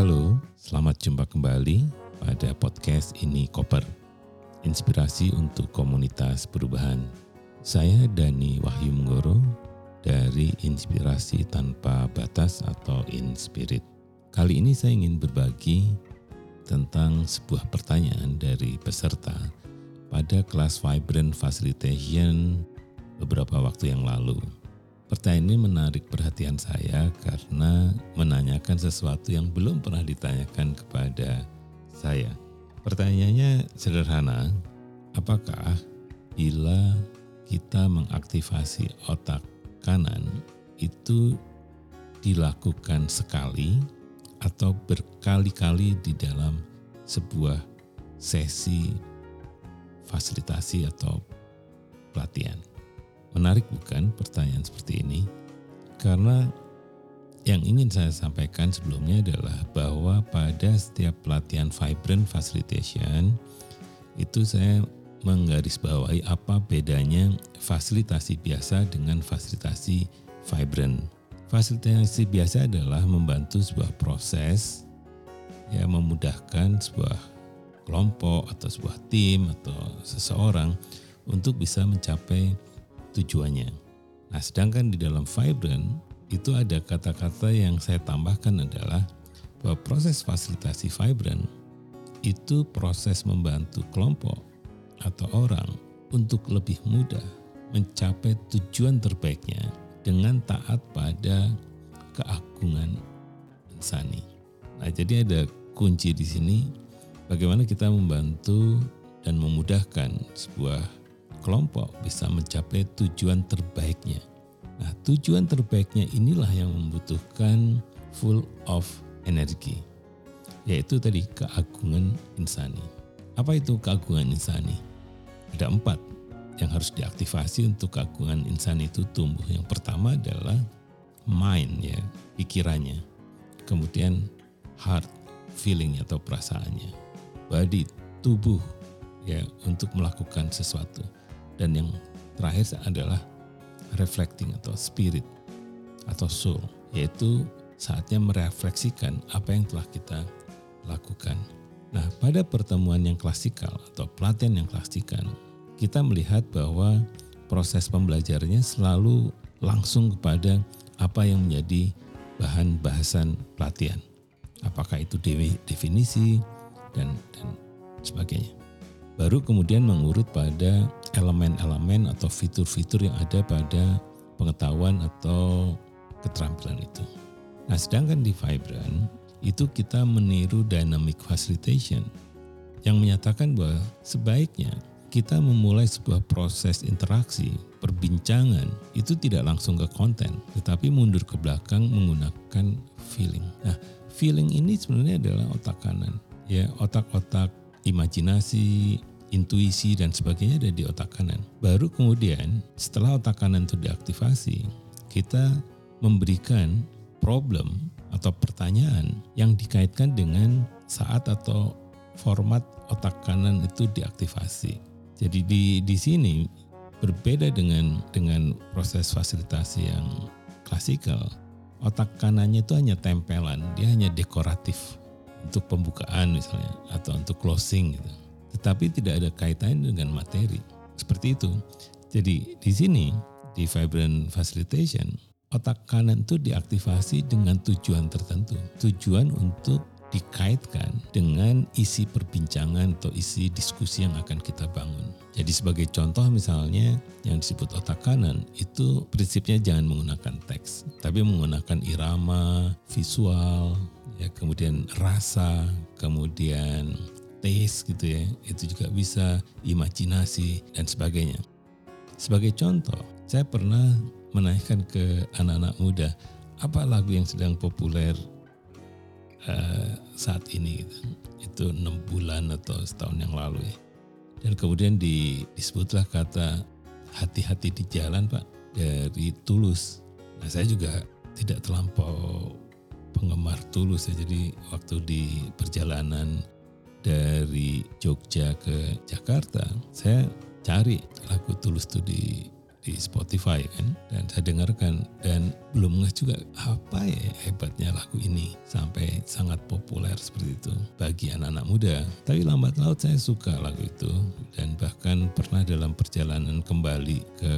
Halo, selamat jumpa kembali pada podcast ini Koper. Inspirasi untuk komunitas perubahan. Saya Dani Wahyu Menggoro dari Inspirasi Tanpa Batas atau Inspirit. Kali ini saya ingin berbagi tentang sebuah pertanyaan dari peserta pada kelas Vibrant Facilitation beberapa waktu yang lalu. Pertanyaan ini menarik perhatian saya karena menanyakan sesuatu yang belum pernah ditanyakan kepada saya. Pertanyaannya sederhana, apakah bila kita mengaktifasi otak kanan itu dilakukan sekali atau berkali-kali di dalam sebuah sesi fasilitasi atau pelatihan? Menarik bukan pertanyaan seperti ini? Karena yang ingin saya sampaikan sebelumnya adalah bahwa pada setiap pelatihan Vibrant Facilitation itu saya menggarisbawahi apa bedanya fasilitasi biasa dengan fasilitasi Vibrant. Fasilitasi biasa adalah membantu sebuah proses ya memudahkan sebuah kelompok atau sebuah tim atau seseorang untuk bisa mencapai tujuannya. Nah, sedangkan di dalam vibrant itu ada kata-kata yang saya tambahkan adalah bahwa proses fasilitasi vibrant itu proses membantu kelompok atau orang untuk lebih mudah mencapai tujuan terbaiknya dengan taat pada keagungan insani. Nah, jadi ada kunci di sini bagaimana kita membantu dan memudahkan sebuah kelompok bisa mencapai tujuan terbaiknya. Nah, tujuan terbaiknya inilah yang membutuhkan full of energi, yaitu tadi keagungan insani. Apa itu keagungan insani? Ada empat yang harus diaktifasi untuk keagungan insani itu tumbuh. Yang pertama adalah mind ya, pikirannya. Kemudian heart, feeling atau perasaannya. Body, tubuh ya untuk melakukan sesuatu. Dan yang terakhir adalah reflecting atau spirit atau soul, yaitu saatnya merefleksikan apa yang telah kita lakukan. Nah, pada pertemuan yang klasikal atau pelatihan yang klasikal, kita melihat bahwa proses pembelajarannya selalu langsung kepada apa yang menjadi bahan bahasan pelatihan. Apakah itu definisi dan dan sebagainya. Baru kemudian mengurut pada elemen-elemen atau fitur-fitur yang ada pada pengetahuan atau keterampilan itu. Nah, sedangkan di Vibrant itu kita meniru dynamic facilitation yang menyatakan bahwa sebaiknya kita memulai sebuah proses interaksi, perbincangan itu tidak langsung ke konten, tetapi mundur ke belakang menggunakan feeling. Nah, feeling ini sebenarnya adalah otak kanan, ya otak-otak imajinasi, intuisi dan sebagainya ada di otak kanan. Baru kemudian setelah otak kanan itu diaktifasi, kita memberikan problem atau pertanyaan yang dikaitkan dengan saat atau format otak kanan itu diaktifasi. Jadi di di sini berbeda dengan dengan proses fasilitasi yang klasikal. Otak kanannya itu hanya tempelan, dia hanya dekoratif untuk pembukaan misalnya atau untuk closing gitu tetapi tidak ada kaitannya dengan materi. Seperti itu. Jadi di sini di Vibrant Facilitation otak kanan itu diaktifasi dengan tujuan tertentu. Tujuan untuk dikaitkan dengan isi perbincangan atau isi diskusi yang akan kita bangun. Jadi sebagai contoh misalnya yang disebut otak kanan itu prinsipnya jangan menggunakan teks, tapi menggunakan irama, visual, ya kemudian rasa, kemudian taste gitu ya, itu juga bisa imajinasi dan sebagainya. Sebagai contoh, saya pernah menanyakan ke anak-anak muda, apa lagu yang sedang populer uh, saat ini gitu. Itu enam bulan atau setahun yang lalu ya. Dan kemudian di, disebutlah kata hati-hati di jalan Pak dari Tulus. Nah saya juga tidak terlampau penggemar Tulus ya. Jadi waktu di perjalanan dari Jogja ke Jakarta, saya cari lagu Tulus itu di di Spotify kan? Dan saya dengarkan. Dan belum ngeh juga apa ya hebatnya lagu ini. Sampai sangat populer seperti itu bagi anak-anak muda. Tapi lambat laut saya suka lagu itu. Dan bahkan pernah dalam perjalanan kembali ke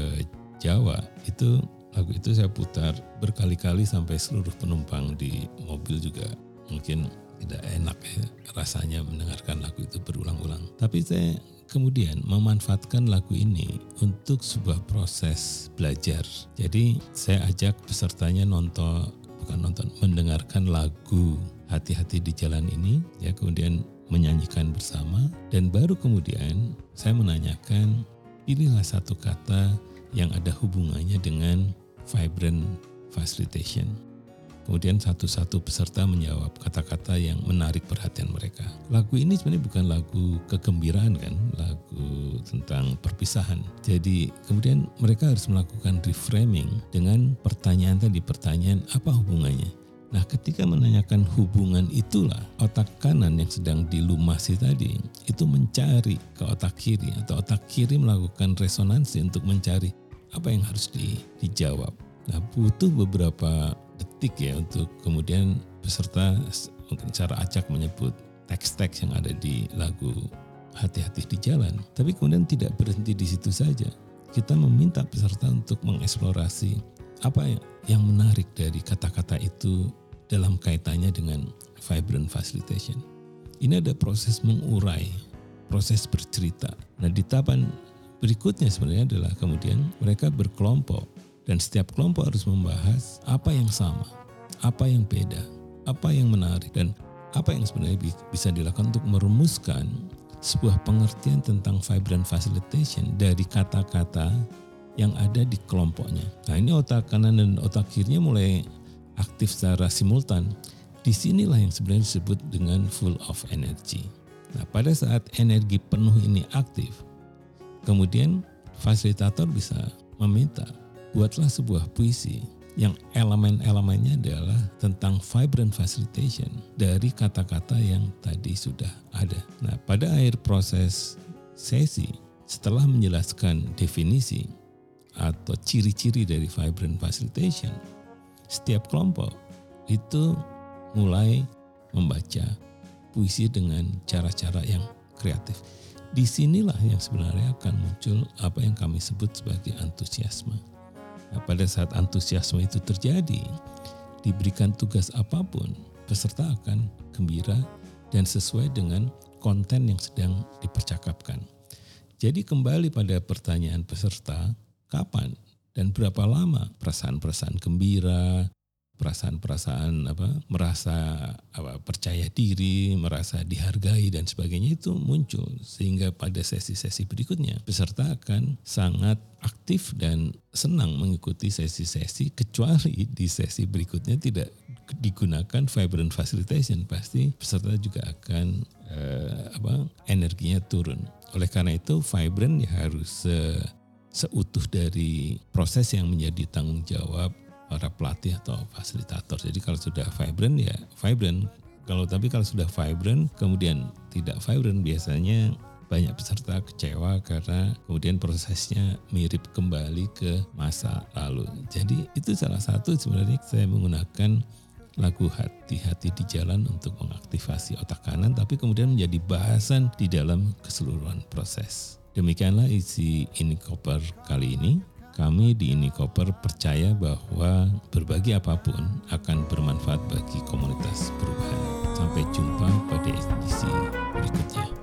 Jawa itu lagu itu saya putar berkali-kali sampai seluruh penumpang di mobil juga. Mungkin tidak enak ya rasanya mendengarkan lagu itu berulang-ulang. Tapi saya kemudian memanfaatkan lagu ini untuk sebuah proses belajar. Jadi saya ajak pesertanya nonton, bukan nonton, mendengarkan lagu hati-hati di jalan ini, ya kemudian menyanyikan bersama, dan baru kemudian saya menanyakan, pilihlah satu kata yang ada hubungannya dengan vibrant facilitation. Kemudian satu-satu peserta menjawab kata-kata yang menarik perhatian mereka. Lagu ini sebenarnya bukan lagu kegembiraan kan, lagu tentang perpisahan. Jadi kemudian mereka harus melakukan reframing dengan pertanyaan tadi, pertanyaan apa hubungannya? Nah, ketika menanyakan hubungan itulah otak kanan yang sedang dilumasi tadi itu mencari ke otak kiri atau otak kiri melakukan resonansi untuk mencari apa yang harus di, dijawab. Nah, butuh beberapa ya untuk kemudian peserta mungkin cara acak menyebut teks-teks yang ada di lagu hati-hati di jalan. Tapi kemudian tidak berhenti di situ saja. Kita meminta peserta untuk mengeksplorasi apa yang menarik dari kata-kata itu dalam kaitannya dengan vibrant facilitation. Ini ada proses mengurai, proses bercerita. Nah di tahapan berikutnya sebenarnya adalah kemudian mereka berkelompok dan setiap kelompok harus membahas apa yang sama, apa yang beda, apa yang menarik, dan apa yang sebenarnya bisa dilakukan untuk merumuskan sebuah pengertian tentang vibrant facilitation dari kata-kata yang ada di kelompoknya. Nah ini otak kanan dan otak kirinya mulai aktif secara simultan. Di sinilah yang sebenarnya disebut dengan full of energy. Nah pada saat energi penuh ini aktif, kemudian fasilitator bisa meminta buatlah sebuah puisi yang elemen-elemennya adalah tentang vibrant facilitation dari kata-kata yang tadi sudah ada. Nah, pada akhir proses sesi, setelah menjelaskan definisi atau ciri-ciri dari vibrant facilitation, setiap kelompok itu mulai membaca puisi dengan cara-cara yang kreatif. Di sinilah yang sebenarnya akan muncul apa yang kami sebut sebagai antusiasme Nah, pada saat antusiasme itu terjadi, diberikan tugas apa pun, peserta akan gembira dan sesuai dengan konten yang sedang dipercakapkan. Jadi kembali pada pertanyaan peserta, kapan dan berapa lama perasaan-perasaan gembira, perasaan-perasaan apa merasa apa percaya diri, merasa dihargai dan sebagainya itu muncul sehingga pada sesi-sesi berikutnya peserta akan sangat aktif dan senang mengikuti sesi-sesi kecuali di sesi berikutnya tidak digunakan vibrant facilitation pasti peserta juga akan eh, apa energinya turun. Oleh karena itu vibrant ya harus eh, seutuh dari proses yang menjadi tanggung jawab para pelatih atau fasilitator. Jadi kalau sudah vibrant ya vibrant. Kalau tapi kalau sudah vibrant kemudian tidak vibrant biasanya banyak peserta kecewa karena kemudian prosesnya mirip kembali ke masa lalu. Jadi itu salah satu sebenarnya saya menggunakan lagu hati-hati di jalan untuk mengaktifasi otak kanan tapi kemudian menjadi bahasan di dalam keseluruhan proses. Demikianlah isi ini koper kali ini. Kami di Koper percaya bahwa berbagi apa pun akan bermanfaat bagi komunitas perubahan. Sampai jumpa pada edisi berikutnya.